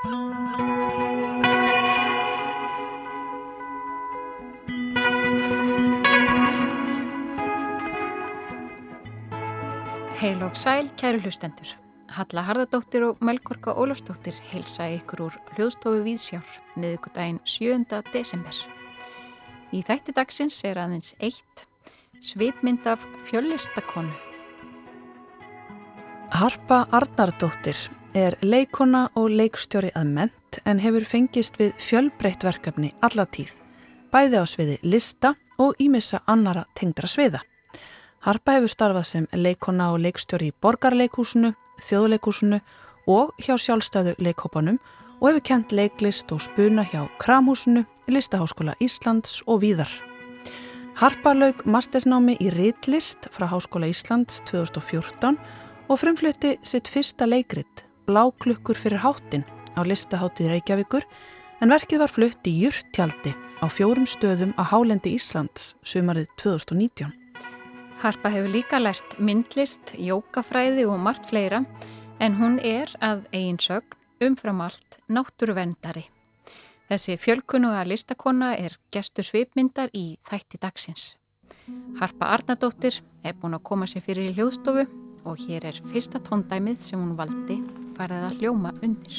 Heil og sæl, kæru hlustendur. Halla Harðardóttir og Melgorka Ólafsdóttir heilsa ykkur úr hljóðstofu Víðsjár miðugudaginn 7. desember. Í þætti dagsins er aðeins eitt svipmynd af fjöllistakonu. Harpa Arnardóttir er leikona og leikstjóri að ment en hefur fengist við fjölbreytt verkefni alla tíð, bæði á sviði lista og ímissa annara tengdra sviða. Harpa hefur starfað sem leikona og leikstjóri í borgarleikúsinu, þjóðleikúsinu og hjá sjálfstæðu leikhópanum og hefur kent leiklist og spuna hjá Kramhúsinu, Listaháskóla Íslands og víðar. Harpa laug mastersnámi í Ritlist frá Háskóla Íslands 2014 og frumflutti sitt fyrsta leikrit, Bláklukkur fyrir háttin á listaháttið Reykjavíkur en verkið var flutt í Jurtjaldi á fjórum stöðum á Hálendi Íslands sumarið 2019. Harpa hefur líka lært myndlist, jókafræði og margt fleira en hún er að eigin sögn umfram allt náttúruvendari. Þessi fjölkunuga listakonna er gestur svipmyndar í þætti dagsins. Harpa Arnardóttir er búin að koma sér fyrir í hljóðstofu og hér er fyrsta tóndæmið sem hún valdi farið að hljóma undir.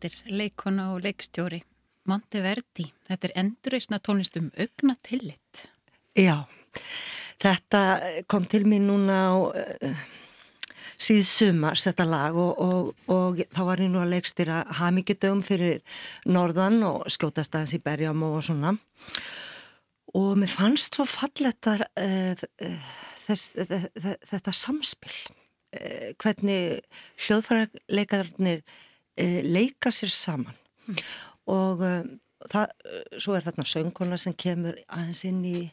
Harpa Arnardóttir, leikona og leikstjóri. Monteverdi, þetta er endurreysna tónlistum augna tillit. Já, þetta kom til mér núna á uh, síð sumars, þetta lag og, og, og þá var ég nú að leikstýra hamingidögum fyrir norðan og skjótast aðeins í berjám og svona. Og mér fannst svo falletta uh, þess, þetta samspil, uh, hvernig hljóðfærarleikarnir uh, leika sér saman mm. og uh, það, svo er þarna söngkona sem kemur aðeins inn í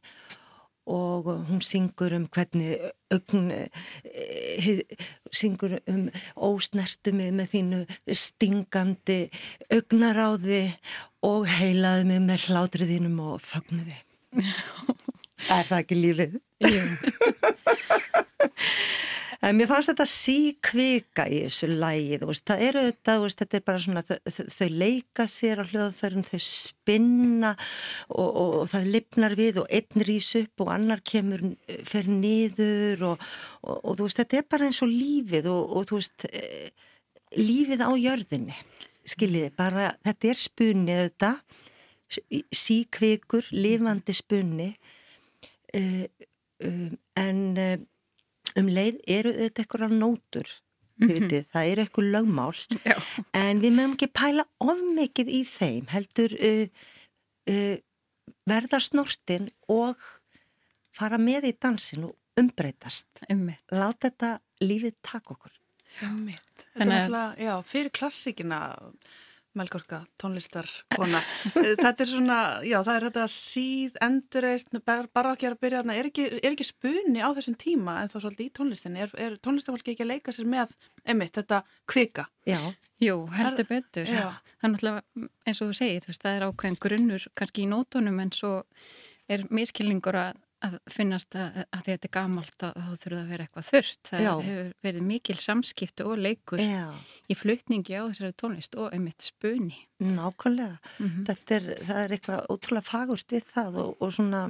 og hún syngur um hvernig ögn syngur um ósnertumi með þínu stingandi ögnaráði og heilaði mig með hlátriðinum og fagnuði er það ekki lífið? Jú En mér fannst þetta síkvika í þessu lægi, það eru þetta, þetta er bara svona, þau, þau leika sér á hljóðferðin, þau spinna og, og, og það lipnar við og einn rýs upp og annar kemur, fer niður og, og veist, þetta er bara eins og lífið og veist, eh, lífið á jörðinni, skiljiði, bara þetta er spunni þetta, síkvikur, lifandi spunni, Uh, um, en um, um leið eru þetta eitthvað nótur mm -hmm. vitið, það eru eitthvað lögmál Já. en við mögum ekki pæla of mikið í þeim heldur uh, uh, verða snortin og fara með í dansin og umbreytast Einmitt. láta þetta lífið taka okkur Einmitt. Þetta Þannig er já, fyrir klassíkina Melgorka, tónlistarkona þetta er svona, já, það er þetta síð, endurreist, bara, ekki að byrja þarna, er ekki, er ekki spunni á þessum tíma en þá svolítið í tónlistinni, er, er tónlistarfólki ekki að leika sér með, einmitt, þetta kvika? Já, Jú, heldur betur. Já. Það er náttúrulega, eins og þú segir, þú veist, það er ákveðin grunnur kannski í nótunum en svo er miskilningur að, að finnast að, að þetta er gamalt að þá þurfa að vera eitthvað þurft. Það Já. hefur verið mikil samskipti og leikur já, í flutningi á þessari tónlist og einmitt spuni. nákvæmlega Mm þetta er, það er eitthvað ótrúlega fagurt við það og, og svona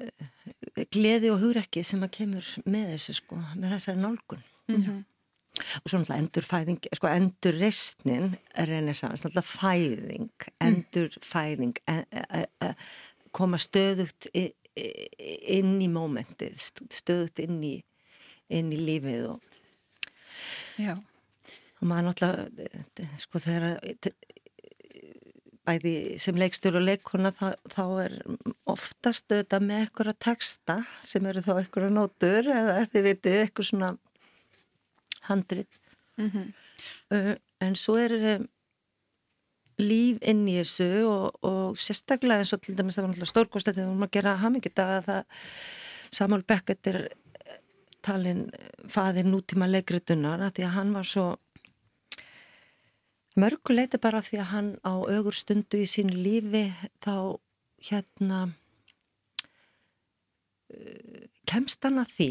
uh, gleði og hugrekki sem að kemur með þessu sko, með þessari nálgun Mhm. og svo náttúrulega endurfæðing, sko endurreistnin renesans, náttúrulega fæðing endurfæðing en, e, e, koma stöðugt inn í mómentið st- stöðugt inn í inn í lífið og, Já, og maður náttúrulega eh, sko þegar eh, bæði sem leikstur og leikona þá, þá er oftast auðvitað með eitthvað texta sem eru þá eitthvað nótur eða er þið vitið eitthvað svona handrit Mhm. Uh, en svo er líf inn í þessu og, og sérstaklega eins og til dæmis það var náttúrulega stórkost við vorum að gera hamingjadaga það Samuel Beckett er eh, talin faðir nútíma leikritunar að því að hann var svo mörguleiti bara því að hann á augur stundu í sínu lífi þá hérna uh, kemst hann að því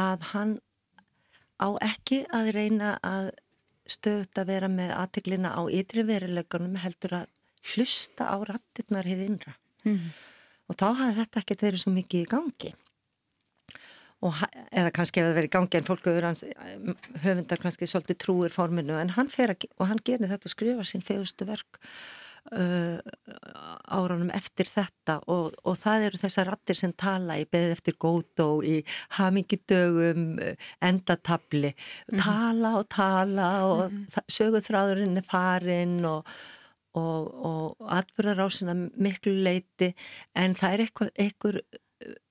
að hann á ekki að reyna að stöðut að vera með aðteglina á ytri veruleikunum heldur að hlusta á rattirnar hið innra Mhm. og þá hafði þetta ekkert verið svo mikið í gangi og, eða kannski ef það verið í gangi en fólk hefur hans höfundar kannski svolítið trúir forminu en hann fer að, og hann gerir þetta og skrifar sín fegustu verk uh, árunum eftir þetta og, og það eru þessar rattir sem tala í beðið eftir góðdó í hamingidögum uh, endatabli tala og tala og mm -hmm. söguþráðurinn er farinn og og, og atbyrðarásina miklu leiti en það er eitthvað, eitthvað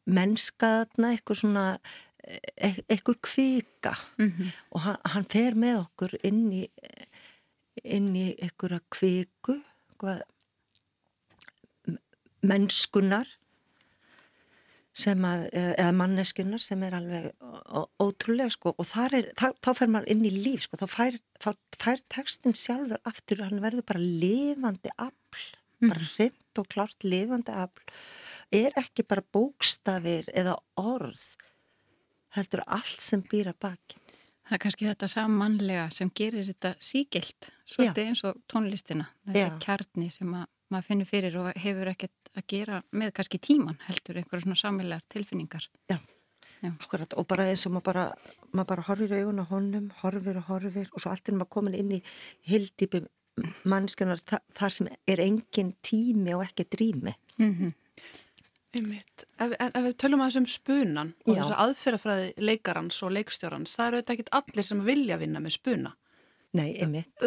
mennskaðna, eitthvað svona e- eitthvað kvika Mhm. og hann, hann fer með okkur inn í inn í einhverja kviku hvað, mennskunar sem að, eða manneskunar sem er alveg ótrúlega sko og þar er, þá, þá fer maður inn í líf sko, þá fær, fær, fær textin sjálfur aftur, hann verður bara lifandi afl, bara hreint og klart lifandi afl. Er ekki bara bókstafir eða orð heldur allt sem býr að baki Það er kannski þetta sammannlega sem gerir þetta sígilt, svolítið eins og tónlistina, þessi Já. kjarni sem að, maður finnur fyrir og hefur ekkert að gera með kannski tíman heldur einhverja svona sammelegar tilfinningar. Akkurat, og bara eins og maður bara, maður bara horfir í augun á honum, horfir og horfir og svo allt er maður komin inn í hildýpi mannskjönar þa þar sem er engin tími og ekki drými. Mm Einmitt. Ef, ef við tölum aðeins um spunan og Já. þess að aðferðafræði leikarans og leikstjórans, það eru auðvitað ekkit allir sem vilja vinna með spuna. Nei, einmitt.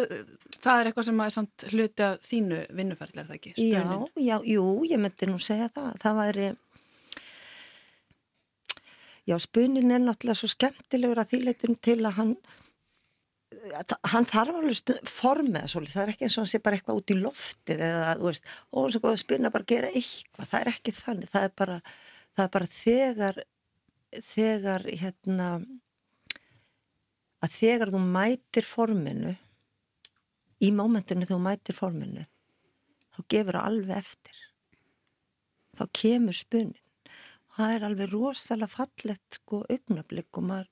Það er eitthvað sem er samt hluti að þínu vinnuferðli, er það ekki? Já, Spuninn. já, jú, ég myndi nú segja það. Það væri, já, spunin er náttúrulega svo skemmtilegur að þýleitum til að hann, að hann þarf alveg formið svolítið, það er ekki eins og hann sé bara eitthvað út í loftið eða, þú veist, ó, svo góð að spuna bara gera eitthvað, það er ekki þannig, það er bara, það er bara þegar, þegar, hérna, að þegar þú mætir forminu, í mómentinu þú mætir forminu, þá gefur það alveg eftir. Þá kemur spunnin. Það er alveg rosalega fallett sko augnablík og maður,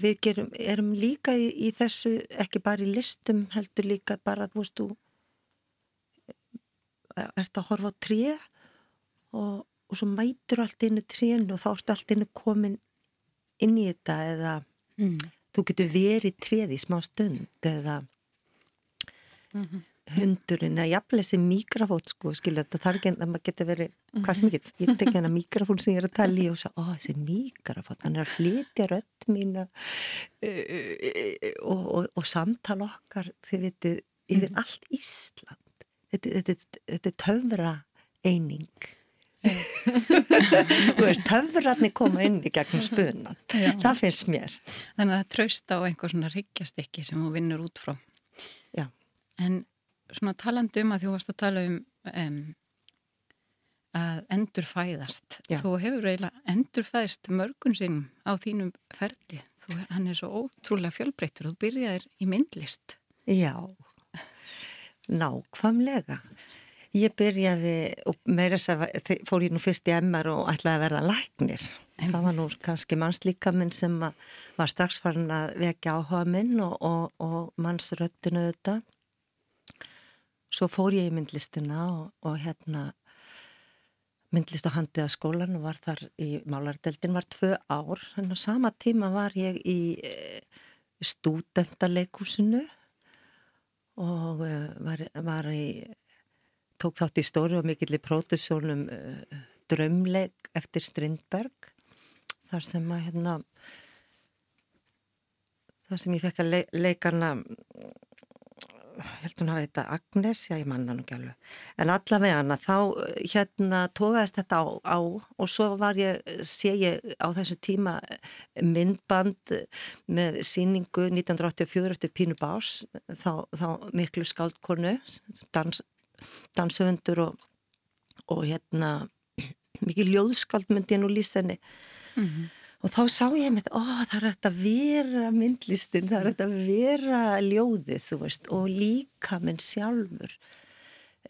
við gerum, erum líka í, í þessu, ekki bara í listum, heldur líka bara, þú veist, þú eh, ert að horfa á tré og, og svo mætir allt innu trénu og þá ertu allt innu komin inn í þetta eða Mm. þú getur verið tréð í smá stund eða hundurinn eða jafnlega þessi mikrafót sko, skilja þetta þarf ekki að maður geta verið hvað sem ekki, ég tek hérna mikrafón sem ég er að tala í og svo, ó þessi mikrafót hann er að flytja rött mína og, og, og samtala okkar, þið veitir yfir mm. allt Ísland. Þetta, þetta, þetta er töfra eining þú veist, töfratni koma inn í gegnum spunan Já. það finnst mér. Þannig að það trösta á einhver svona ryggjastekki sem þú vinnur út frá. Já. En svona talandi um að þú varst að tala um, um að endur fæðast. Já. Þú hefur eiginlega endur fæðist mörgun sinn á þínum ferli. Þú, hann er svo ótrúlega fjölbreyttur. Þú byrjaðir í myndlist. Já, nákvamlega. Ég byrjaði, og meira þess að fór ég nú fyrst í MR og ætlaði að verða læknir. En. Það var nú kannski mannslíka minn sem var strax farin að vekja áhuga minn og, og, og mannsröttinu þetta svo fór ég í myndlistina og, og hérna myndlist á handið að skólan og var þar í málardeldin var tvö ár. En á sama tíma var ég í e, stúdentaleikúsinu og e, var, var í tók þátt í stóri og mikill í pródusjónum e, drömleik eftir Strindberg. Þar sem að hérna þar sem ég fekk að leikarna held hún hafa þetta Agnes, já ég manna nú ekki alveg, en allavega hana þá eh, hérna tóðast þetta á, á og svo var ég, sé ég á þessu tíma myndband með síningu 1984 eftir Pínu Bás, þá, þá miklu skáldkonu, dans, danshöfundur og, og hérna mikið ljóðskáld myndi ég nú lýsa henni. Mm -hmm. Og þá sá ég með þetta, ó það er þetta að vera myndlistin, það er þetta að vera ljóðið, þú veist, og líka minn sjálfur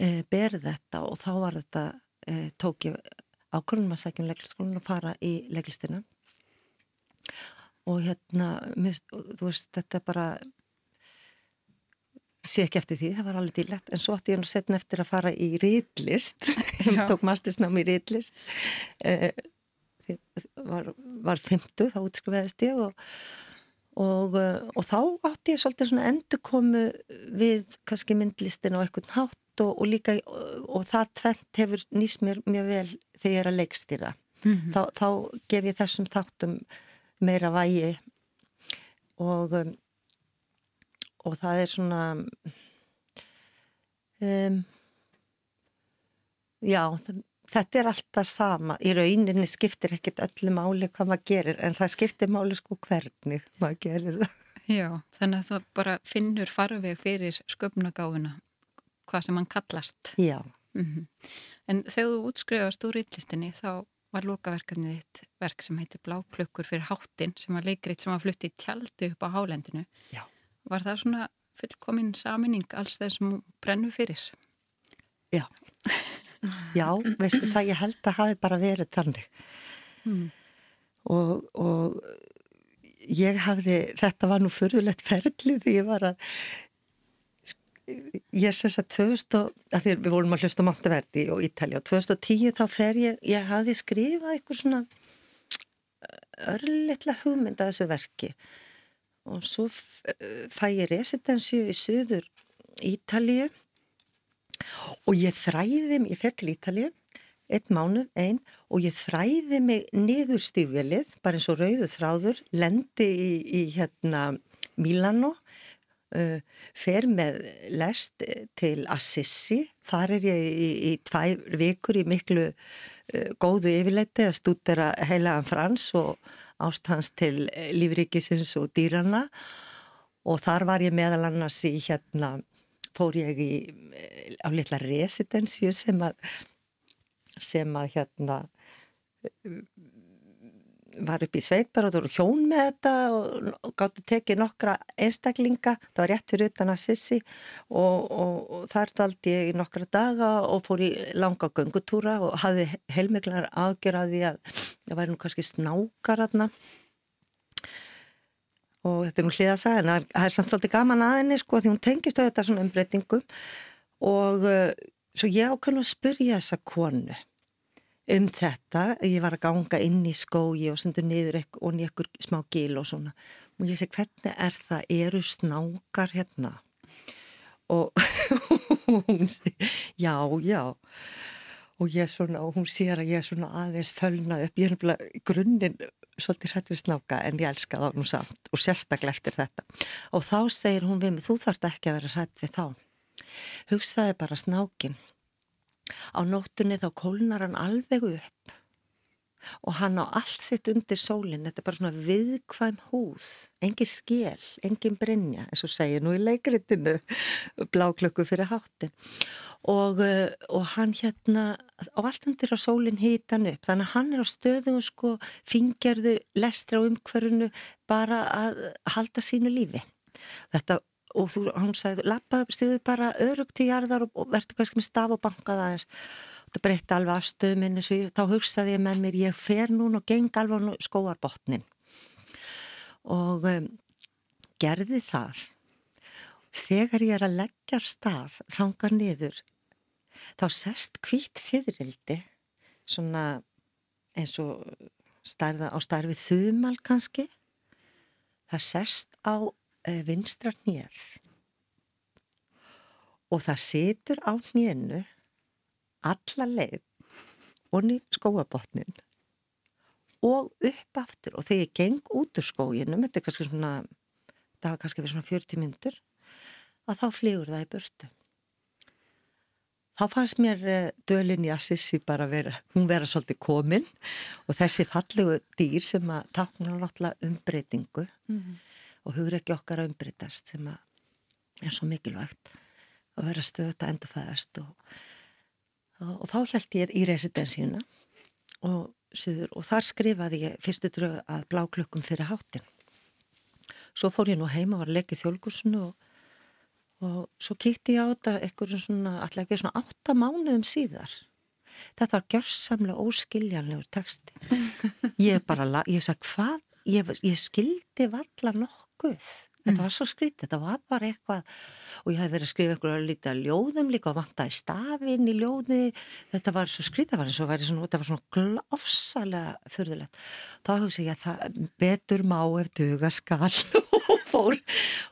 e, ber þetta. Og þá var þetta, e, tók ég ákvörðunum að sækja um leikliskólinu og fara í leiklistina. Og hérna, mist, þú veist, þetta bara, sé ekki eftir því, það var alveg dýrlegt, en svo ætti ég nú setna eftir að fara í rýtlist, tók mastisnám í rýtlist, e, var, var 50 þá útskrifaðist ég og, og, eh, og þá átti ég svolítið svona endur komu við kannski myndlistin og eitthvað hátt og, og líka og það tvent hefur nýst mér mjög vel þegar ég er að leikstýra mm -hmm. þá, þá gef ég þessum þáttum meira vægi og um, og það er svona um, já það þetta er alltaf sama, í rauninni skiptir ekkit öllu máli hvað maður gerir en það skiptir máli sko hvernig maður gerir það. Já, þannig að það bara finnur farveg fyrir sköpnagáfuna, hvað sem hann kallast. Já. Mm -hmm. En þegar þú útskrifast úr ytlistinni þá var lokaverkefnið þitt verk sem heitir Bláklökkur fyrir háttin sem var leikriðt sem var fluttið tjaldi upp á hálendinu. Já. Var það svona fullkominn saminning alls þessum brennu fyrir? Já. Já, veistu það, ég held að hafi bara verið þannig. Mm. og, og ég hafði, þetta var nú förðulegt ferli því ég var að ég sess að 2000, að því við volum að hlusta Monteverdi og Ítali og 2010 þá fer ég, ég hafði skrifað eitthvað svona örlittla hugmynd að þessu verki. Og svo fæ ég residensi í söður Ítalið og ég þræði mig, ég fer til Ítalið eitt mánuð, einn og ég þræði mig niður stífvelið bara eins og rauðu þráður lendi í, í hérna Milano uh, fer með lest til Assisi. Þar er ég í, í tvær vikur í miklu uh, góðu yfirleiti að stúdera heilagan Frans og ástans til lífrikisins og dýrana og þar var ég meðal annars í hérna fór ég í, á litla residensju sem að sem að hérna var upp í Sveitbar og þú eru hjón með þetta og, gáttu tekið nokkra einstaklinga, það var rétt fyrir utan að sissi og, og, og þar daldi ég nokkra daga og fór í langa göngutúra og hafði heilmiklar afgjör að því að það væri nú kannski snákar aðna og þetta er nú hliðasa en það er samt svolítið gaman aðinni sko því hún tengist á þetta svona umbreytingum. Og uh, svo ég ákveðin að spyrja þessa konu um þetta, ég var að ganga inn í skógi og sendur niður og ekkur smá gil og svona. Og ég segi hvernig er það, eru snákar hérna? Og já, já. Og ég er svona, og hún sér að ég er svona aðeins fölna upp, ég er náttúrulega grunninn svolítið hrætt við snáka en ég elska þá nú samt og sérstaklega eftir þetta. Og þá segir hún við mig, þú þarft ekki að vera hrætt við þá. Hugsaði bara snákin á nóttunni þá kólnar hann alveg upp og hann á allt sitt undir sólinn, þetta er bara svona viðkvæm húð, engin skél, engin brinja, eins og segja nú í leikritinu, bláklöku fyrir háttin og, eh, og hann hérna á allt undir á sólinn hýtan upp. Þannig að hann er á stöðu og sko fingerðu lestra á umhverfunu bara að halda sínu lífi. Þetta og þú, hann sagði, lappaðu stíðu bara örugt í jarðar og, og verður kannski með staf og bankað aðeins. Þetta breytti alveg afstöðu minni svo þá hugsaði ég með mér, ég fer núna og geng alveg skóarbotnin og um, gerði það. Þegar ég er að leggja stað þanga niður þá sest hvít fyririldi svona eins og starfa, á starfið þumal kannski. Það sest á e, vinstra nýjar og það situr á nýjenu alla leið og nýj skóabotnin og upp aftur. Og þegar ég geng út úr skóginum þetta er kannski svona það var kannski verið svona 40 myndur að þá flýgur það í burtu þá fannst mér eh, dölin í Assisi bara vera, hún vera svolítið komin og þessi fallegu dýr sem að takna náttúrulega umbreytingu mm -hmm. og hugur ekki okkar að umbreytast sem að er svo mikilvægt að vera stöðt að endurfæðast og, og, og þá held ég í residensíuna og, og þar skrifaði ég fyrstu drög að bláklökkum fyrir háttin svo fór ég nú heima og var að leggja þjólkursunu og og svo kýtti ég á þetta eitthvað svona, alltaf ekki svona átta mánuðum síðar. Þetta var gjörsamlega óskiljanlegur texti. Ég bara, ég sagði hvað? Ég, ég skildi valla nokkuð. Þetta var svo skrítið, þetta var bara eitthvað. Og ég hef verið að skrifa eitthvað lítið ljóðum líka og vanta í stafinn í ljóði. Þetta var svo skrítið, það var svona, þetta var svona glofsalega fyrðulegt þá hugsi ég að það betur má ef duga skall og fór,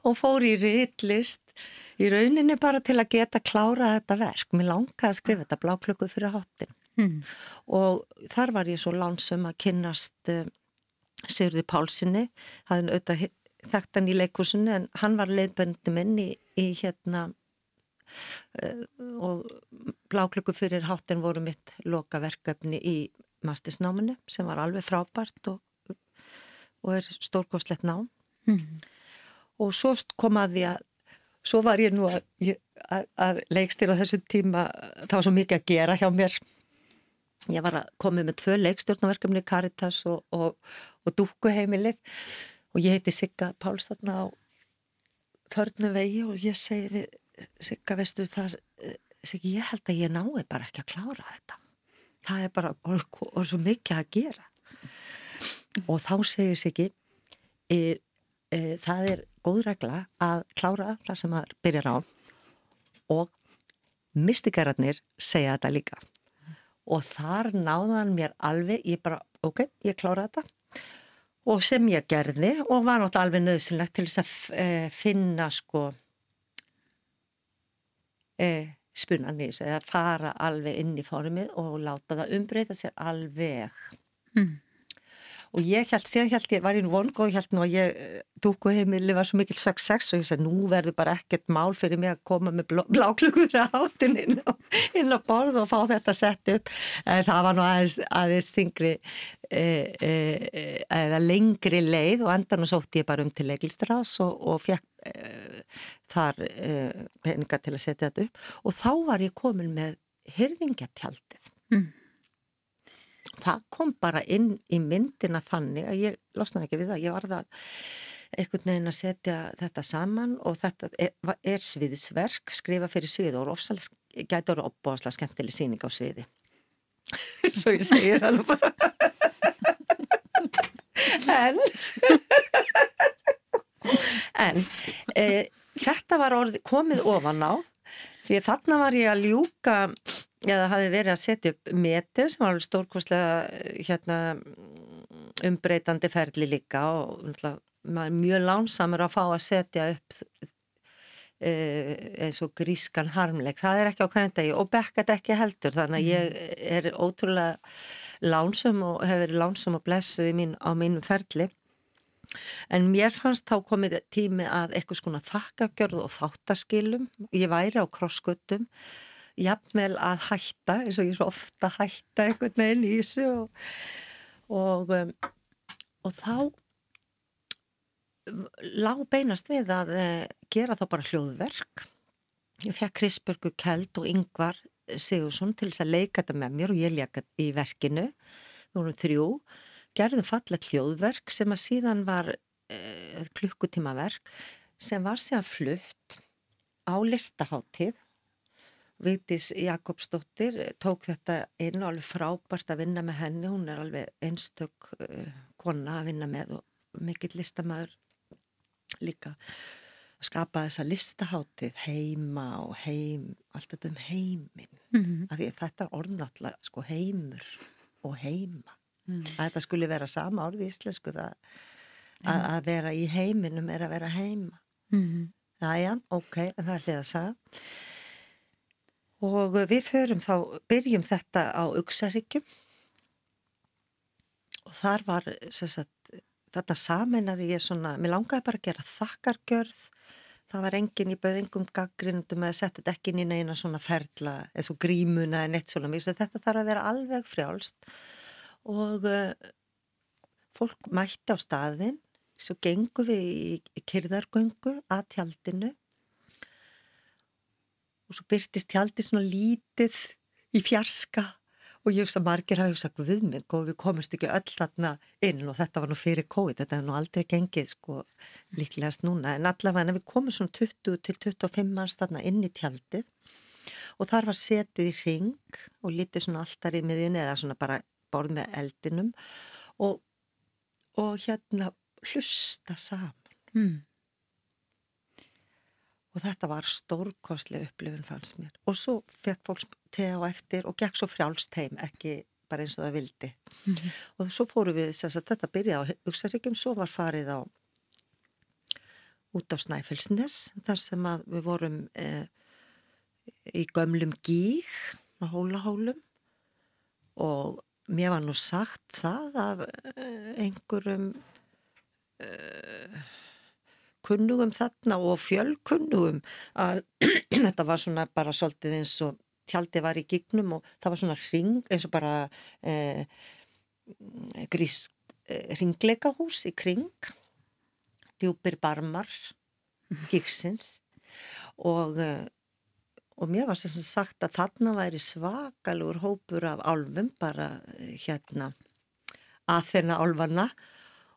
og fór í reytlist í rauninni bara til að geta klárað þetta verk. Mér langaði að skrifa þetta bláklöku fyrir háttin mm. og þar var ég svo lánsum að kynnast uh, Sigurði Pálssoni, hafði auðvitað þekkt hann í leikursinu en hann var leiðböndum inn í, í hérna uh, og bláklöku fyrir háttin voru mitt lokaverkefni í mastisnáminu sem var alveg frábært og, og er stórkoslegt nám. Mm. Og svo kom að því að svo var ég nú að, að, að leikstýra á þessu tíma, það var svo mikið að gera hjá mér. Ég var að koma með tvö leikstjórnaverkefni Caritas og, og, og Dúkuheimilið og ég heiti Sigga Pálsdótna á förnu vegi og ég segi við Sigga, veistu það Sigga, ég held að ég nái bara ekki að klára þetta. Það er bara og, og svo mikið að gera. Og þá segir Siggi e, e, það er góð regla að klára það sem að byrja á og mystikararnir segja þetta líka. Og þar náðan mér alveg, ég bara, ok, ég klára þetta. Og sem ég gerði og var náttúrulega alveg nöðsynlegt til þess að e, finna sko e, spunan í þessu, eða fara alveg inn í formið og láta það umbreyta sér alveg. Mm og ég held, síðan held ég, var ég nú vongu og ég held nú að ég dúku heimili var svo mikil success og ég sagði nú verður bara ekkert mál fyrir mig að koma með blá, bláklugur áttinn inn, inn á borð og fá þetta sett upp. En það var nú aðeins, aðeins þingri e, e, eða lengri leið og endan og sótti ég bara um til Egilstrás og, og fekk e, þar peninga til að setja þetta upp. Og þá var ég komin með hyrðingatjaldið mm það kom bara inn í myndina þannig að ég losnaði ekki við það, ég var það einhvern veginn að setja þetta saman og þetta er, er sviðisverk skrifa fyrir svið og ofsalega gæti orðið opbásla skemmtileg síning á sviði. Svo ég segi það nú bara. En en e, þetta var orðið komið ofan á því þarna var ég að ljúka eða hafi verið að setja upp metu sem var alveg stórkoslega hérna, umbreytandi ferli líka og mjög lánsamur að fá að setja upp eins og grískan harmleik, það er ekki á hvernig degi og bekkat ekki heldur þannig að ég er ótrúlega lánsum og hefur verið lánsum og blessuð mín, á mínum ferli. En mér fannst þá komið tími að eitthvað skona þakkagjörð og þáttaskilum. Ég væri á krossgötum jafnvel að hætta eins og ég svo ofta hætta einhvern veginn í þessu og, og, um, og þá lág beinast við að uh, gera þá bara hljóðverk. Ég fekk Krisburgu Kjeld og Yngvar Sigursson til þess að leika þetta með mér og ég leika í verkinu. Við vorum þrjú gerðum fallet hljóðverk sem að síðan var uh, klukkutímaverk sem var síðan flutt á listaháttíð Vigdís Jakobsdóttir tók þetta inn og alveg frábært að vinna með henni, hún er alveg einstök uh, kona að vinna með og mikill listamæður líka að skapa þessa listaháttið heima og heim, allt þetta um heiminn, mm -hmm. af því að þetta er orðnáttúrulega sko heimur og heima, mm. að þetta skulle vera sama orði í íslensku það að, að vera í heiminum er að vera heima. Mm -hmm. Jæja, ok, það er því að sagða. Og við förum þá, byrjum þetta á Uxarryggjum og þar var sagt, þetta saminnaði ég svona, mér langaði bara að gera þakkargjörð, það var engin í bauðingum gaggrindum eða setja þetta ekki inn í neina svona ferla eins og grímuna en eitt svona, að þetta þarf að vera alveg frjálst. Og uh, fólk mætti á staðin, svo gengum við í kyrðargöngu að tjaldinu og svo byrtist tjaldi svona lítið í fjarska og ég veist að margir hafa sagt við mig og við komumst ekki öll þarna inn. Og þetta var nú fyrir COVID, þetta er nú aldrei gengið sko líklegast núna. En allavega við komum svona 20 til 25 manns þarna inn í tjaldið og þar var setið í ring og lítið svona alltaf í miðin eða svona bara borð með eldinum og, og hérna hlusta saman. Mm og þetta var stórkostlega upplifun fannst mér. Og svo fekk fólk tega á eftir og gekk svo frjálst heim ekki bara eins og það vildi. Mm -hmm. og svo fóru við þess að þetta byrjaði á Uxaríkjum, svo var farið á út á Snæfellsnes þar sem að við vorum eh, í gömlum gíg á hólahólum. Og mér var nú sagt það af eh, einhverjum eh, kunnugum þarna og fjölkunnugum að þetta var svona bara svolítið eins og tjaldi var í gignum og það var svona ring eins og bara eh, grísk eh, ringleikahús í kring djúpir barmar gigsins og eh, og mér var sem sagt að þarna væri svakalur hópur af álfum bara eh, hérna að þeirna álfana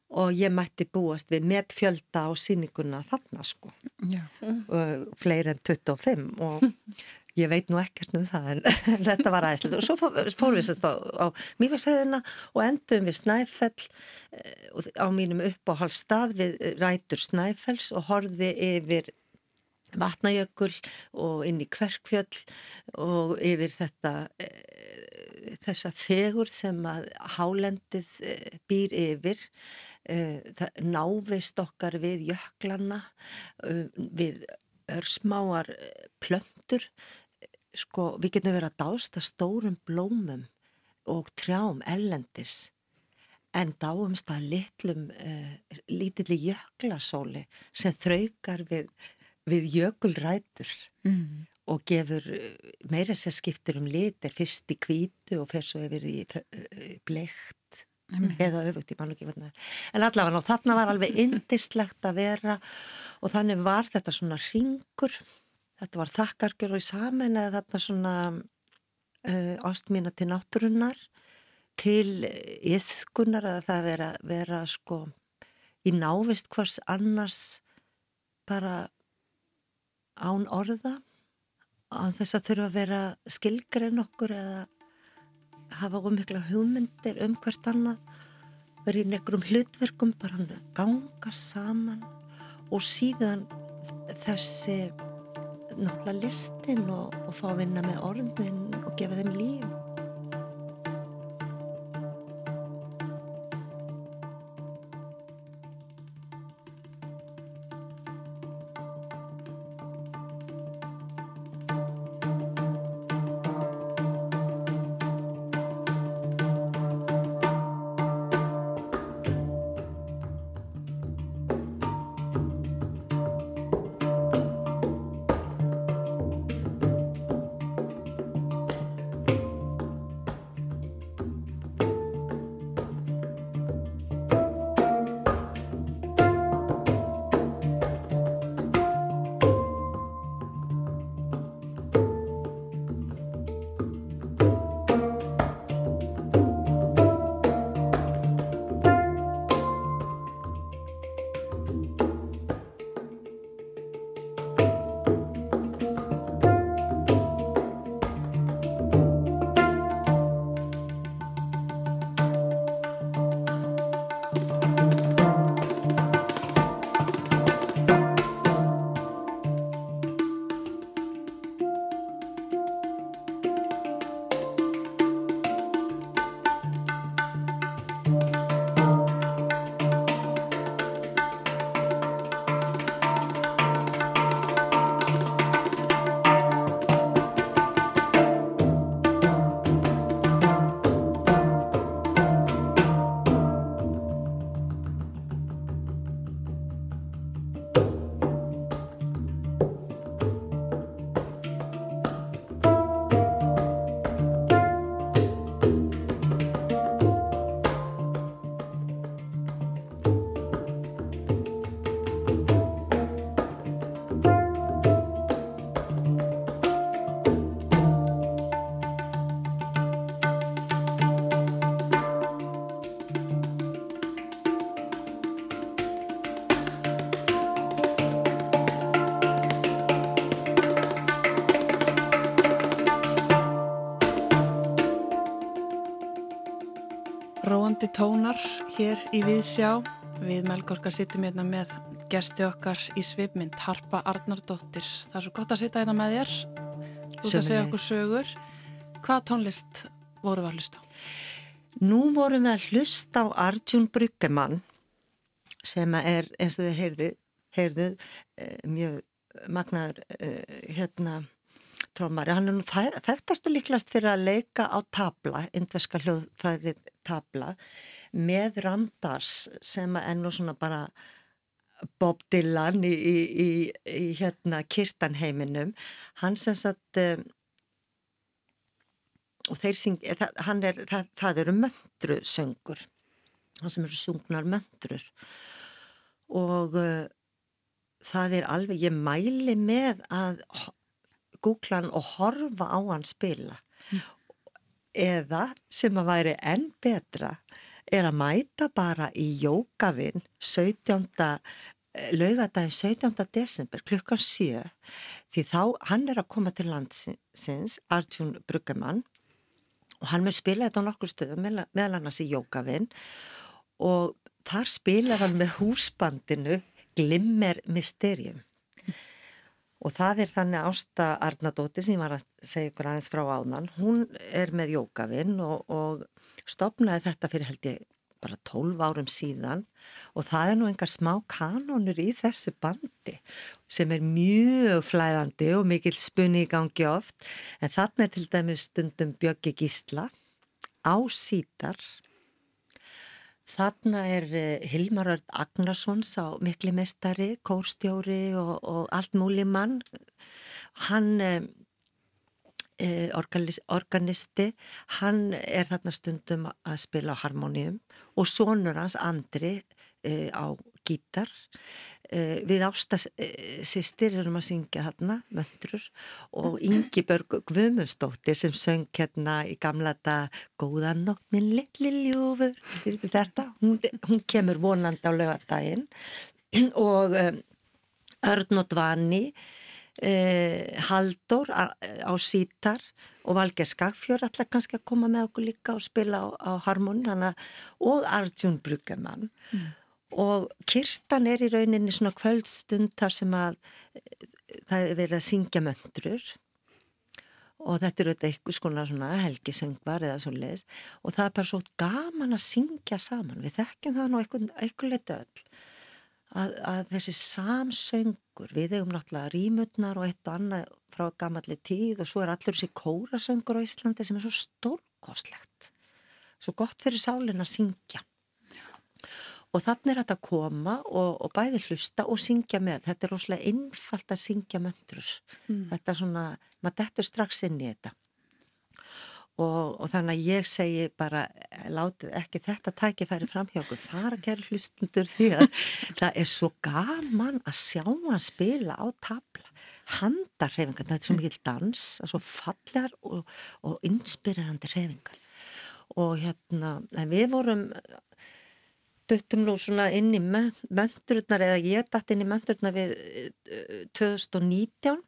og ég mætti búast við með fjölda á síninguna þarna sko. Mm. fleiri en 25 og ég veit nú ekkert um það en þetta var aðeinslega og svo fórum við sérst á, á Mýfarsæðina og endum við Snæfell eh, á mínum uppáhaldstað við rætur Snæfells og horfi yfir vatnajökul og inn í kverkfjöll og yfir þetta eh, þessa fegur sem að hálendið eh, býr yfir návist okkar við jöklana, eh, við örsmáar eh, plöntur, sko við getum verið að dásta stórum blómum og trjám ellendis en dáumst að litlum, uh, lítilli jöklasóli sem þraukar við, við jökulrætur mm. og gefur meira sér skiptur um litir fyrst í kvítu og fer svo yfir í bleikt Mm. eða öfugt, ég man ekki hvernig en allavega þarna var alveg indistlegt að vera og þannig var þetta svona ringur þetta var þakkargjör og í saman eða þarna svona uh, ástmína til náttúrunnar til yðkunar að það vera, vera sko í návist hvers annars bara án orða án þess að þurfa að vera skilgrein okkur eða hafa ómikla hugmyndir um hvert annað verið nekrum hlutverkum bara ganga saman. Og síðan þessi náttúrulega listin og, og fá að vinna með orðin og gefa þeim líf Róandi tónar hér í Viðsjá. Við Melgorka sittum hérna með gesti okkar í svipmynd, Harpa Arnardóttir. Það er svo gott að sitja hérna með þér. Þú ert að segja okkur sögur. Hvað tónlist voru við að hlusta á? Nú vorum við að hlusta á Arjun Bryggemann sem er, eins og þið heyrðu, heyrðu eh, mjög magnaður eh, hérna trómari. Hann er nú þekktastu líklast fyrir að leika á tabla, indveska hljóðfærið tabla með Randars sem er nú svona bara Bob Dylan í, í, í, í hérna kirtanheiminum hann sem sagt um, og þeir syng það, er, það, það eru möndru söngur það sem eru sungnar möndrur og uh, það er alveg, ég mæli með að googla hann og horfa á hann spila mm. eða sem að væri enn betra er að mæta bara í jókavinn 17. laugadagin 17. desember klukkan 7 því þá hann er að koma til landsins Arjun Bruggemann og hann með spila þetta á nokkur stöðum meðal annars í jókavinn og þar spila hann með húsbandinu Glimmer Mysterium og það er þannig Ásta Arnadóttir sem ég var að segja ykkur aðeins frá áðan hún er með jókavinn og, og stopnaði þetta fyrir held ég bara 12 árum síðan. Og það er nú engar smá kanonur í þessu bandi sem er mjög flæðandi og mikil spunni í gangi oft. En þarna er til dæmis stundum Bjöggi Gísla á sítar Þarna er eh, Hilmar Örd Agnarsons á mikli mestari, kórstjóri og, og allt múli mann. Hann, eh, eh organisti, hann er þarna stundum að spila á harmoníum og sonur hans Andri eh, á gítar við ástasistir erum að syngja hérna, möndrur og Ingi Börg Gvumustóttir sem söng hérna í gamla þetta Góðan nótt minn litli ljúfur. Þetta, hún, hún kemur vonandi á lögadaginn og Örn og Dvani eh, Haldur á, á sítar og Valger Skagfjör allar kannski að koma með okkur líka og spila á, á harmoni og Arjun Bruggemann. Mm og kirtan er í rauninni svona kvöldstund þar sem að það er verið að syngja möndrur og þetta er auðvitað eitthvað svona helgisöngvar eða svo leiðis og það er bara svo gaman að syngja saman. Við þekkjum það nú eitthvað, leita öll að, að þessi samsöngur við hefum náttúrulega rýmutnar og eitt og annað frá gamalli tíð og svo er allur þessi kórasöngur á Íslandi sem er svo stórkoslegt svo gott fyrir sálinn að syngja Og þannig er þetta að koma og, og bæði hlusta og syngja með. Þetta er rosalega einfalt að syngja möndrur. Mm. Þetta er svona, maður dettur strax inn í þetta. Og, og þannig að ég segi bara, látið ekki þetta tækifæri framhjóku, fara að gera hlustundur því að það er svo gaman að sjá hann spila á tabla. Handarhefingar, þetta er svo mikil dans, svo fallar og, og inspirerandi hefingar. Og hérna, við vorum duttum nú svona inn í möndururnar eða ég dætt inn í möndururnar við 2019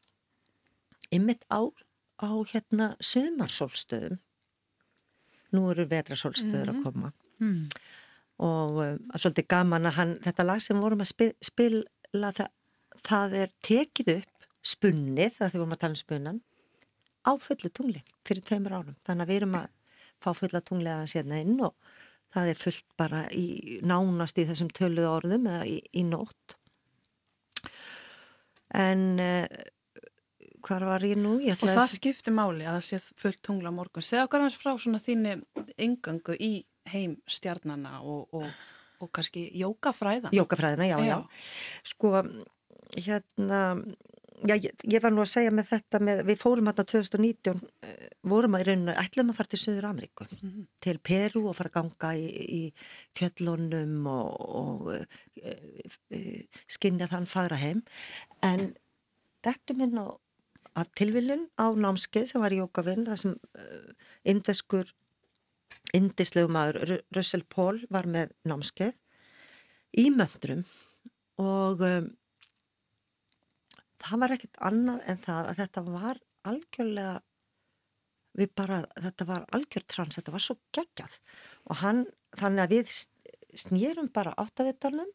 ymmit á, á hérna sömarsólstöðum nú eru vetrasólstöður mm -hmm. að koma mm. og uh, svolítið gaman að hann, þetta lag sem vorum að spila, spila það, það er tekið upp spunnið, það því vorum að tala um spunnan á fullu tungli fyrir tveimur árum, þannig að við erum að fá fulla tungli aðeins hérna inn og það er fullt bara í nánast í þessum töluð orðum eða í, í nótt. En uh, hvar var ég nú? Ég og það skiptir máli að það sé fullt tungla morgun. Segja okkar hans frá svona þínu yngangu í heim stjarnana og, og, og kannski jókafræðana Jókafræðana, já, já, já. Sko hérna Já, ég, ég var nú að segja með þetta með, við fórum hérna 2019 uh, vorum að í rauninu, ætlum að fara til Söður Ameríku mm -hmm. til Peru og fara að ganga í, í fjöllunum og, og uh, uh, skinja þann fara heim en þetta minn á af tilviljun á námskeið sem var í Jókavinn þar sem indeskur indislegu maður Russell Paul var með námskeið í möndrum og um, það var ekkert annað en það að þetta var algjörlega við bara, þetta var algjör trans, þetta var svo geggjað og hann þannig að við snýrum bara áttavitalum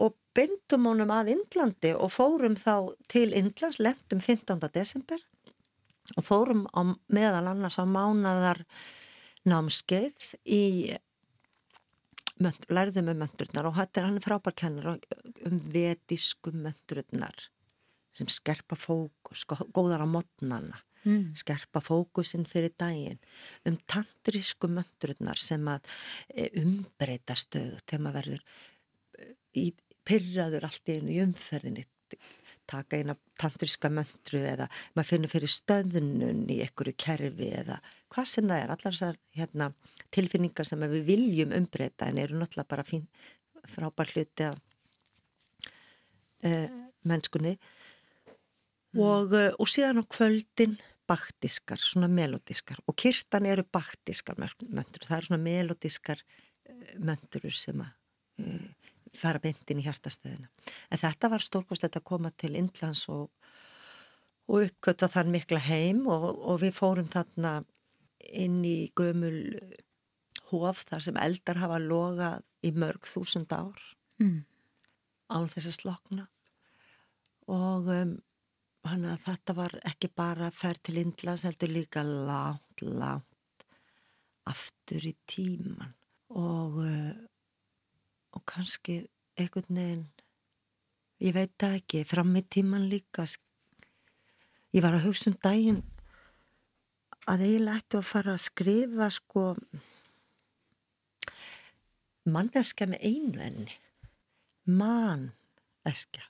og byndum honum að Indlandi og fórum þá til Indlands, lendum 15. desember og fórum á, meðal annars á mánadar námskeið í lærðum um möndurnar og þetta er hann frábærkennar um vedísku möndurnar sem skerpa fókus, góðar á modnana mm. skerpa fókusin fyrir daginn um tantrísku möndurnar sem að e, umbreyta stöðu þegar maður verður e, í pyrraður allt í einu í umferðinni taka eina tantríska möndru eða maður finnur fyrir stöðnun í einhverju kerfi eða hvað sem það er, allar þessar hérna, tilfinningar sem við viljum umbreyta en eru náttúrulega bara fín frábær hluti af uh, mennskunni. Og, uh, og síðan á kvöldin baktiskar, svona melodiskar og kirtan eru baktiskar möndur, það eru svona melodiskar uh, möndur sem að fara beintin í hjartastöðina. En þetta var stórkost að koma til Indlands og, og uppgötta þann mikla heim og, og við fórum þarna inn í gömul hóf þar sem eldar hafa logað í mörg þúsund ár mm. án þess að slokna. Og um, hana, þetta var ekki bara færð til Indlands heldur líka lánt, lánt aftur í tíman og uh, og kannski einhvern veginn ég veit það ekki, fram í tíman líka ég var að hugsa um daginn að eiginlega ættu að fara að skrifa sko manneska með einu enni. Manneska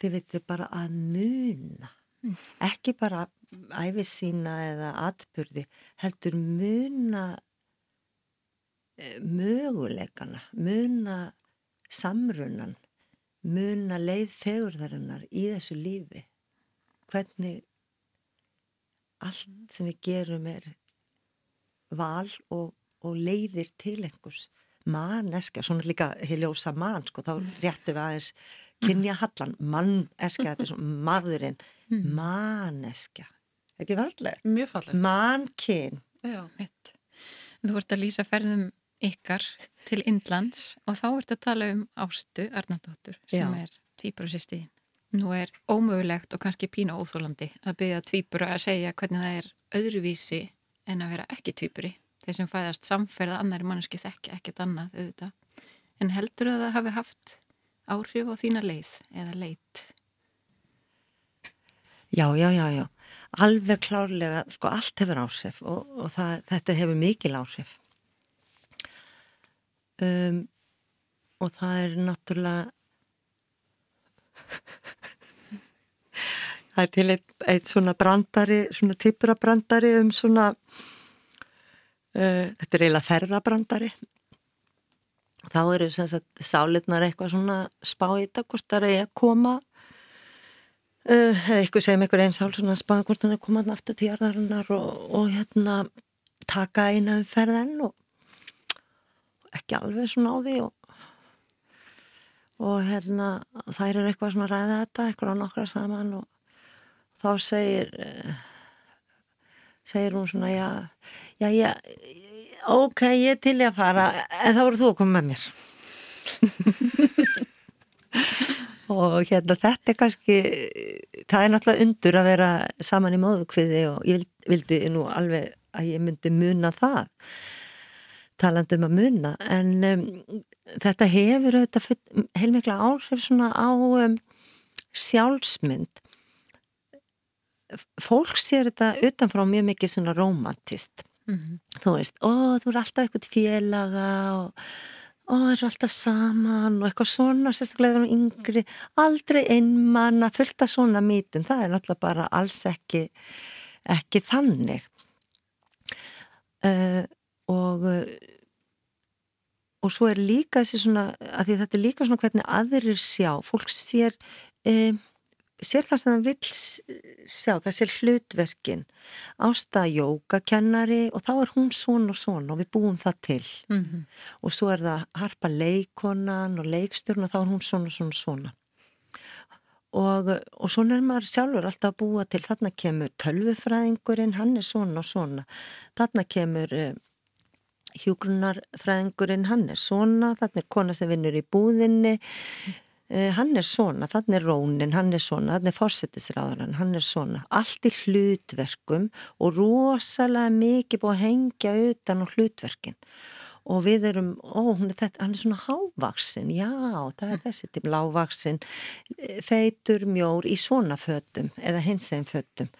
þið veitu bara að muna mm. ekki bara æfið sína eða atbyrði heldur muna eh, möguleikana muna samrunan muna leið fegurðarinnar í þessu lífi hvernig allt sem við gerum er val og, og leiðir til einhvers manneska, svona líka hiljósa mann, sko, þá mm. réttum við aðeins kynja hallan, manneska þetta er svona maðurinn mm. manneska, ekki varlega mjög fallega mannkyn þú vart að lýsa ferðum ykkar til Indlands og þá vart að tala um Ástu Arnardóttur sem Já. er tvíbröðsistíðin Nú er ómögulegt og kannski pína óþólandi að byggja tvýpura að segja hvernig það er öðruvísi en að vera ekki tvýpuri. Þeir sem fæðast samferða annari manneski þekki ekkert annað auðvitað. En heldur að það hafi haft áhrif á þína leið eða leit? Já, já, já, já. Alveg klárlega, sko allt hefur áhrif og, og það, þetta hefur mikil áhrif. Um, og það er náttúrulega það er til eitt, eitt svona brandari, svona týpurabrandari um svona, uh, þetta er eiginlega ferðabrandari. Þá eru þess að sálirnar eitthvað svona spáita hvort það er að koma, uh, eða eitthvað segjum einhver einn sál svona spáita hvort það er að koma aftur til jarðarinnar og, og hérna taka eina um ferðan og ekki alveg svona á því og og hérna þær eru eitthvað svona að ræða þetta eitthvað á nokkra saman og þá segir uh, segir hún svona já, já, já ok, ég er til ég að fara en þá voru þú að koma með mér. Og hérna þetta er kannski það er náttúrulega undur að vera saman í móðukviði og ég vildi nú alveg að ég myndi muna það talandum að muna. En um, þetta hefur heilmikla áhrif svona á um, sjálfsmynd. Fólk sér þetta utanfrá mjög mikið svona romantist mm -hmm. þú veist, ó þú er alltaf eitthvað félaga og ó það er alltaf saman og eitthvað svona sérstaklega um yngri, aldrei einmann að fylta svona mítum, það er náttúrulega bara alls ekki ekki þannig. Uh, og og svo er líka þessi svona að því þetta er líka svona hvernig aðrir sjá. Fólk sér e, sér það sem það vil sjá sér hlutverkin. Ástað jógakennari og þá er hún svona og svona og við búum það til. Mm -hmm. og svo er það harpa leikonan og leiksturn og þá er hún svona og svona svona og, og svona er maður sjálfur alltaf að búa til. Þarna kemur tölvufræðingurinn, hann er svona og svona þarna kemur e, hjúgrunarfræðingurinn hann er svona, þannig er kona sem vinnur í búðinni hann er svona, þannig er rónin hann er svona, þannig er fórsetisráðan hann er svona, allt í hlutverkum og rosalega mikið búið að hengja utan á hlutverkin. Og við erum, ó, er þetta, hann er svona hávaksin, já, það er þessi tím lágvaksin, feitur, mjór í svona föttum eða hins eginn föttum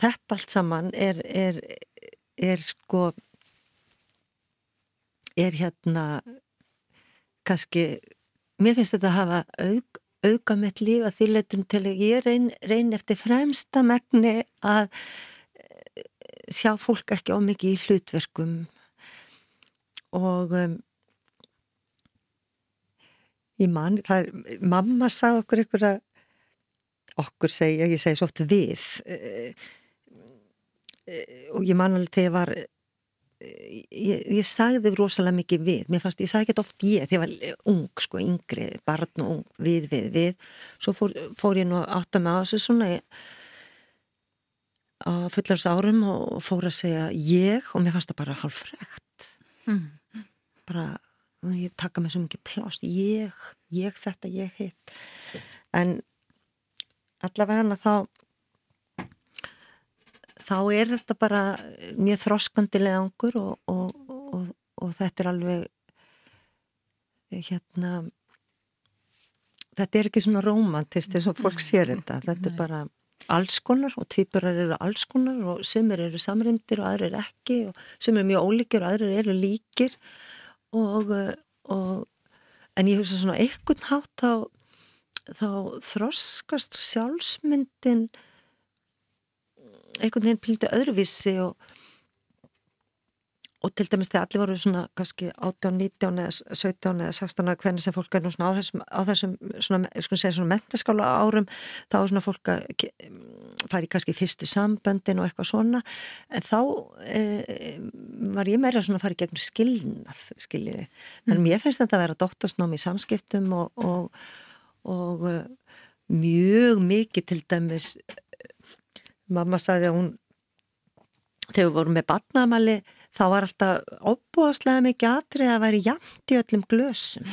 þetta allt saman er, er, er sko er hérna kannski, mér finnst þetta að hafa aug, auga mitt líf að því leitum til að ég reyn, reyn eftir fremsta megni að eh, sjá fólk ekki á mikið í hlutverkum. Og um, ég man, það er, mamma sagði okkur ykkur að okkur segja, ég segi svo oft við uh, og ég man alveg þegar ég var ég, ég sagði rosalega mikið við mér fannst, ég sagði ekki oft ég þegar ég var ung, sko, yngri, barn og ung við, við, við, svo fór, fór ég nú átt að með á þessu svona að fullars árum og fór að segja ég og mér fannst það bara hálf frekt mm. bara ég taka mig svo mikið plást ég, ég þetta, ég hitt. En allavega hana þá þá er þetta bara mjög þroskandilega angur og, og, og, og þetta er alveg hérna þetta er ekki svona romantist eins og fólk sér þetta. Þetta er bara alls konar og tvíburar eru alls konar og sumir eru samrindir og aðrir ekki og sumir eru mjög ólíkir og aðrir eru líkir og en ég hugsa svona ekkert hátt þá, þá þroskast sjálfsmyndin einhvern veginn píldi öðruvísi og, og til dæmis þegar allir voru svona kannski 18, 19 eða 17 eða 16 eða hvernig sem fólk er nú svona á þessum, á þessum svona, sko segja svona mentaskála árum þá er svona fólk að fari kannski fyrstu samböndin og eitthvað svona en þá e, var ég meira svona að fara í gegnum skilnað skiljiði, þannig að mm. mér finnst þetta að vera doktorsnám í samskiptum og, og, og e, mjög mikið til dæmis mamma sagði að hún þegar við vorum með batnamali þá var alltaf óbúaslega mikið atrið að væri jæmt í öllum glösum.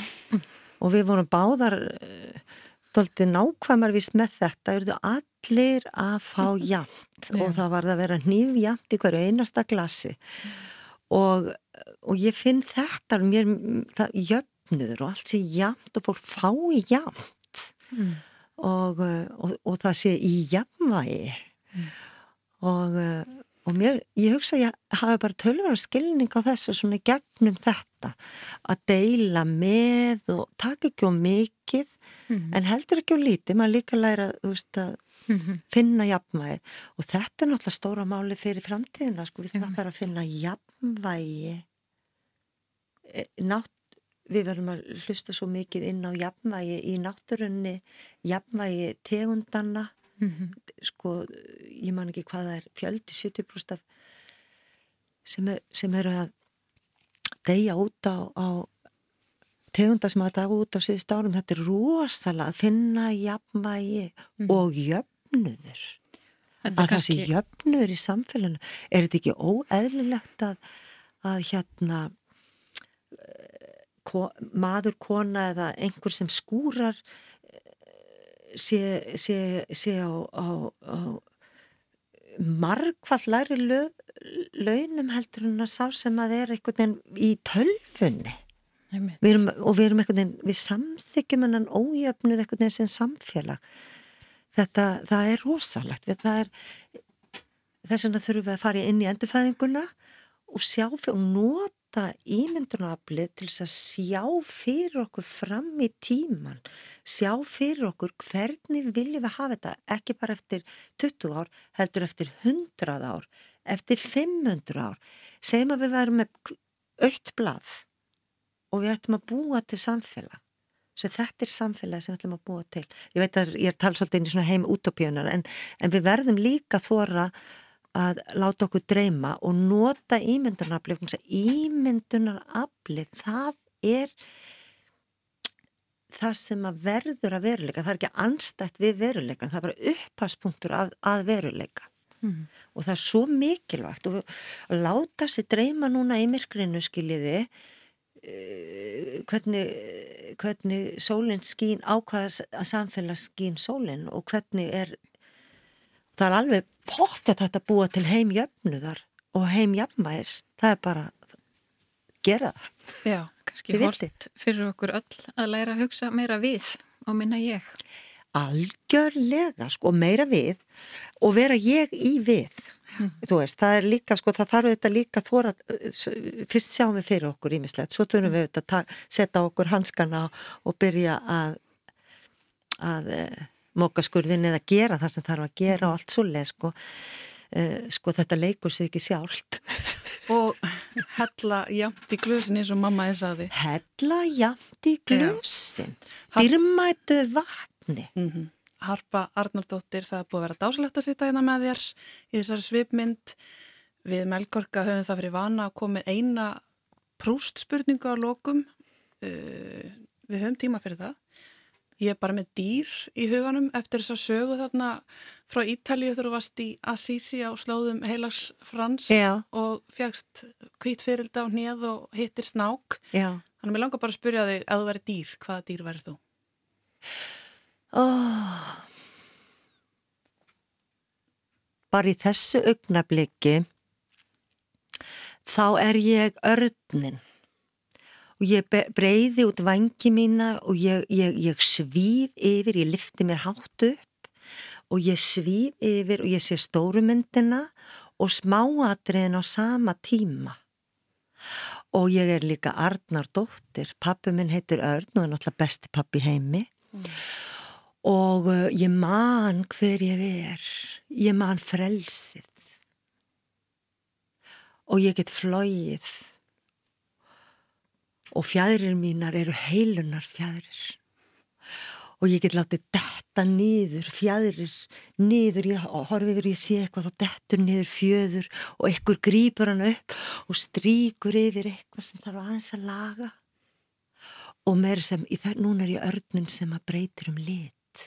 Og við vorum báðar doldið eh, nákvæmar vist með þetta eruðu allir að fá jæmt og það var að vera nýf jæmt í hverju einasta glasi. Og, og ég finn þetta mér, það jöfnur og allt sé jæmt og fólk fái jæmt mm. og, og, og það sé í jæmvægi mm. og, eh, og mér, ég hugsa að ég hafi bara tölvara skilning á þessu svona gegnum þetta að deila með og taka ekki á mikið mm. en heldur ekki á lítið, maður líka læra veist, að mm -hmm. finna jafnvægi og þetta er náttúrulega stóra máli fyrir framtíðina, sko, við þarfum að finna jafnvægi e, nátt við verðum að hlusta svo mikið inn á jafnvægi í náttúrunni, jafnvægi tegundana mm -hmm. sko ég man ekki hvað það er fjöldi 70% sem, er, sem eru að deyja út á, á tegunda sem að það út á síðust árum þetta er rosalega að finna jafnvægi mm. og jöfnuður að kannski... þessi jöfnuður í samfélaginu er þetta ekki óeðlilegt að, að hérna ko, maður, kona eða einhver sem skúrar sé, sé, sé á, á, á margfall læri launum heldur hún að sá sem að er einhvern veginn í tölfunni. Við erum, og við erum einhvern veginn við samþykjum hennan ójöfnuð einhvern veginn sem samfélag. Þetta, það er rosalegt. Það er þess vegna þurfum við að fara inn í endurfæðinguna og sjá fyrir og nota ímyndunaflið til þess að sjá fyrir okkur fram í tíman, sjá fyrir okkur hvernig viljum við hafa þetta, ekki bara eftir 20 ár, heldur eftir 100 ár, eftir 500 ár. Segjum að við verum með aukt blað og við ættum að búa til samfélag. Svo þetta er samfélagi sem við ætlum að búa til. Ég veit að ég er talað svolítið inn í svona heim útópíunar en, en við verðum líka þóra að láta okkur dreyma og nota ímyndunarafli ímyndunarafli það er það sem að verður að veruleika það er ekki anstætt við veruleikan það er bara upphaspunktur að, að veruleika mm. og það er svo mikilvægt og láta sér dreyma núna í myrkrinu skiljiði uh, hvernig, hvernig sólinn skín ákvaðas að samfélag skín sólinn og hvernig er það er alveg pottet að þetta búa til heimjöfnuðar og heimjafnvægis það er bara gera það. Já, kannski hólt fyrir okkur öll að læra að hugsa meira við og minna ég. Algjörlega, sko, meira við og vera ég í við. Þú veist, það er líka, sko, það þarf auðvitað líka þóra, fyrst sjáum við fyrir okkur ímislegt, svo þurfum við auðvitað að setja okkur hanskana og byrja að, að eh, móka skurðin eða gera það sem þarf að gera og allt svolítið, sko. Uh, sko þetta leikur sig ekki sjálft. Og hella jamt í glösin eins og mamma er saði hella jamt í glösin. Dyrmætu vatni. Mm -hmm. Harpa Arnaldóttir það er búið að vera dásalegt að sitja hérna með þér í þessari svipmynd. Við Melgorka höfum það fyrir vana að koma eina prústspurningu á lokum. Uh, við höfum tíma fyrir það ég er bara með dýr í huganum eftir þess að sögu þarna frá Ítalið þegar þú varst í Assisi á slóðum Heilags Frans Já. og fjagst kvítfyrilda á hnið og hittir snák. Já. Þannig að mér langar bara að spyrja þig, að þú væri dýr, hvaða dýr værið þú? Oh. Bara í þessu augnabliki þá er ég örnin og ég breyði út vangi mína og ég, ég, ég svíf yfir, ég lifti mér háttu upp og ég svíf yfir og ég sé stórumyndina og smáatriðin á sama tíma. Og ég er líka Arnar dóttir, pappi minn heitir Örn og er náttúrulega besti pappi heimi. Mm. Og uh, ég man hver ég er, ég man frelsið. Og ég get flóið. Og fjæðrir mínar eru heilunar fjæðrir og ég get látið detta niður, fjæðrir niður, ég horfi yfir, ég sé eitthvað þá dettur niður fjöður og einhver grýpur hann upp og stríkur yfir eitthvað sem þarf aðeins að laga. Og mér sem, núna er ég örnum sem að breytir um lit.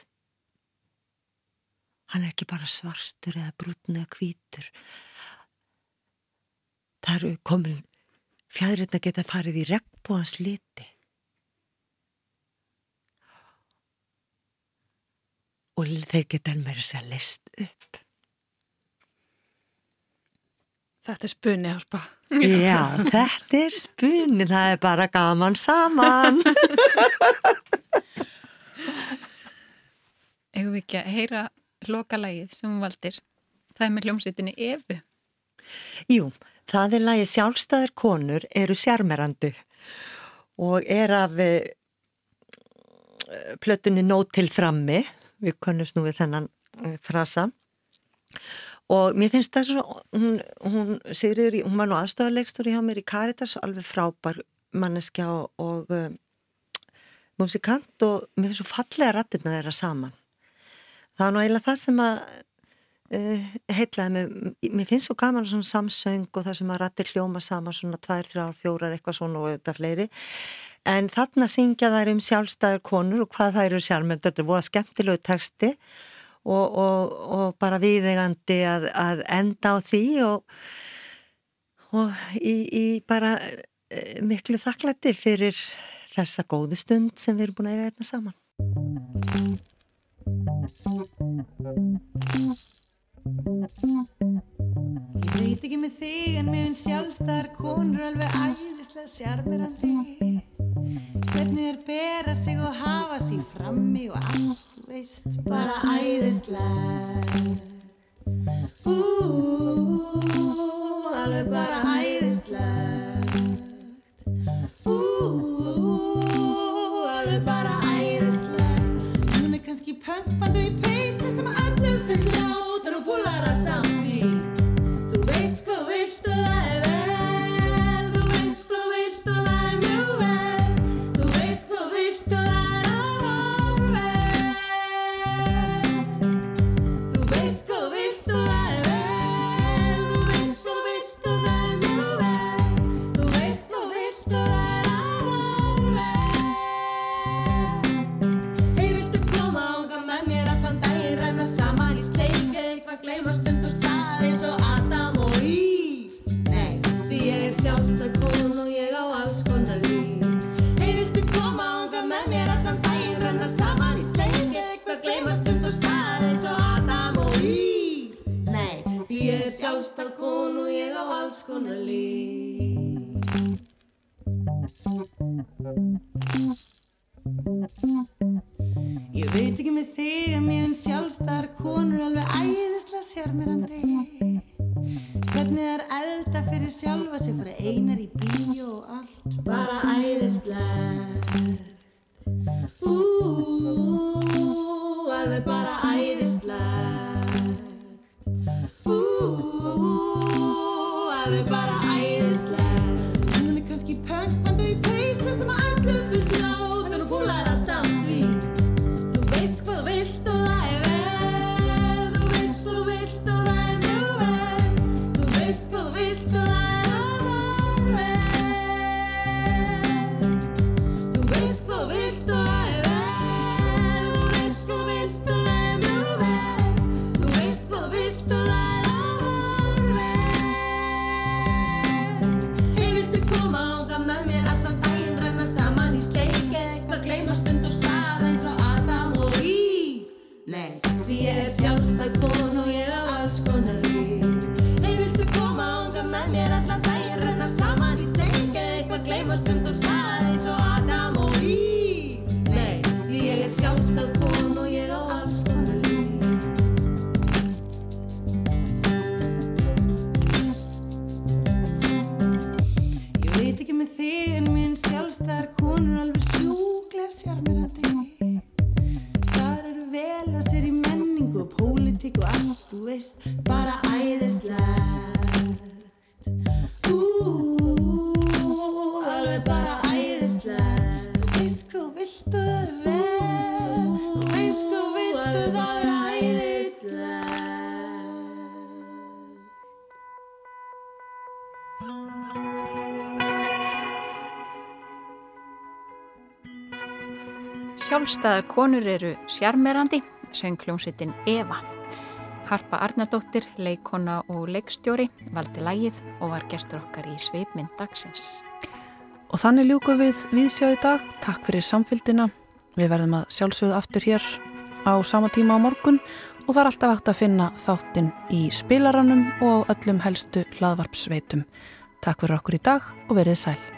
Hann er ekki bara svartur eða brútn eða kvítur það eru komin fjæðrirna geta farið í regnbóans liti og þeir geta mér sér að list upp. Þetta er spunni, Harpa. Já, þetta er spunni, það er bara gaman saman. Eða við ekki að heyra lokalægið sem hún valdir. Það er með hljómsveitinni Efu. Jú, það er lægið Sjálfstæðar konur eru sjarmerandi og er af uh, plötunni Nót til frammi. Við kunnumst nú við þennan uh, frasa. Og mér finnst það svo, hún, hún Sigriður, hún var nú aðstofarleikstur hjá mér í Caritas, alveg frábær manneskja og, uh, músikant og mér finnst svo fallega rættirna þeirra saman. Það var nú eiginlega það sem að heitlaði mig, mér finnst svo gaman svona samsöng og það sem að rættir hljóma saman svona tvær, þrjár, fjórar, eitthvað svona og þetta fleiri. En þarna syngja þær um sjálfstæður konur og hvað þær eru sjálfmyndur, þetta er voða skemmtilegu texti og, og, og bara viðegandi að, að enda á því og, og í, í bara e, miklu þakklætti fyrir þessa góðu stund sem við erum búin að eiga einna saman. Ég veit ekki með þig en mér finnst sjálfstæðar konur alveg æðislega sjarmirandi Hvernig er bera sig og hafa sig frammi og allt, veist, bara æðislega. Úúúú, alveg bara æðislega Úúúú, alveg bara æðislega Hún er kannski pömpandi í feysi Sjálfstæðar konur eru sjarmerandi, söngljómsveitin Eva. Harpa Arnardóttir, leikona og leikstjóri valdi lægið og var gestur okkar í sveipmynd dagsins. Og þannig ljúku við viðsjáði dag. Takk fyrir samfélgina. Við verðum að sjálfsögðu aftur hér á sama tíma á morgun og það er alltaf hægt að finna þáttinn í spilaranum og á öllum helstu hlaðvarp sveitum. Takk fyrir okkur í dag og verið sæl.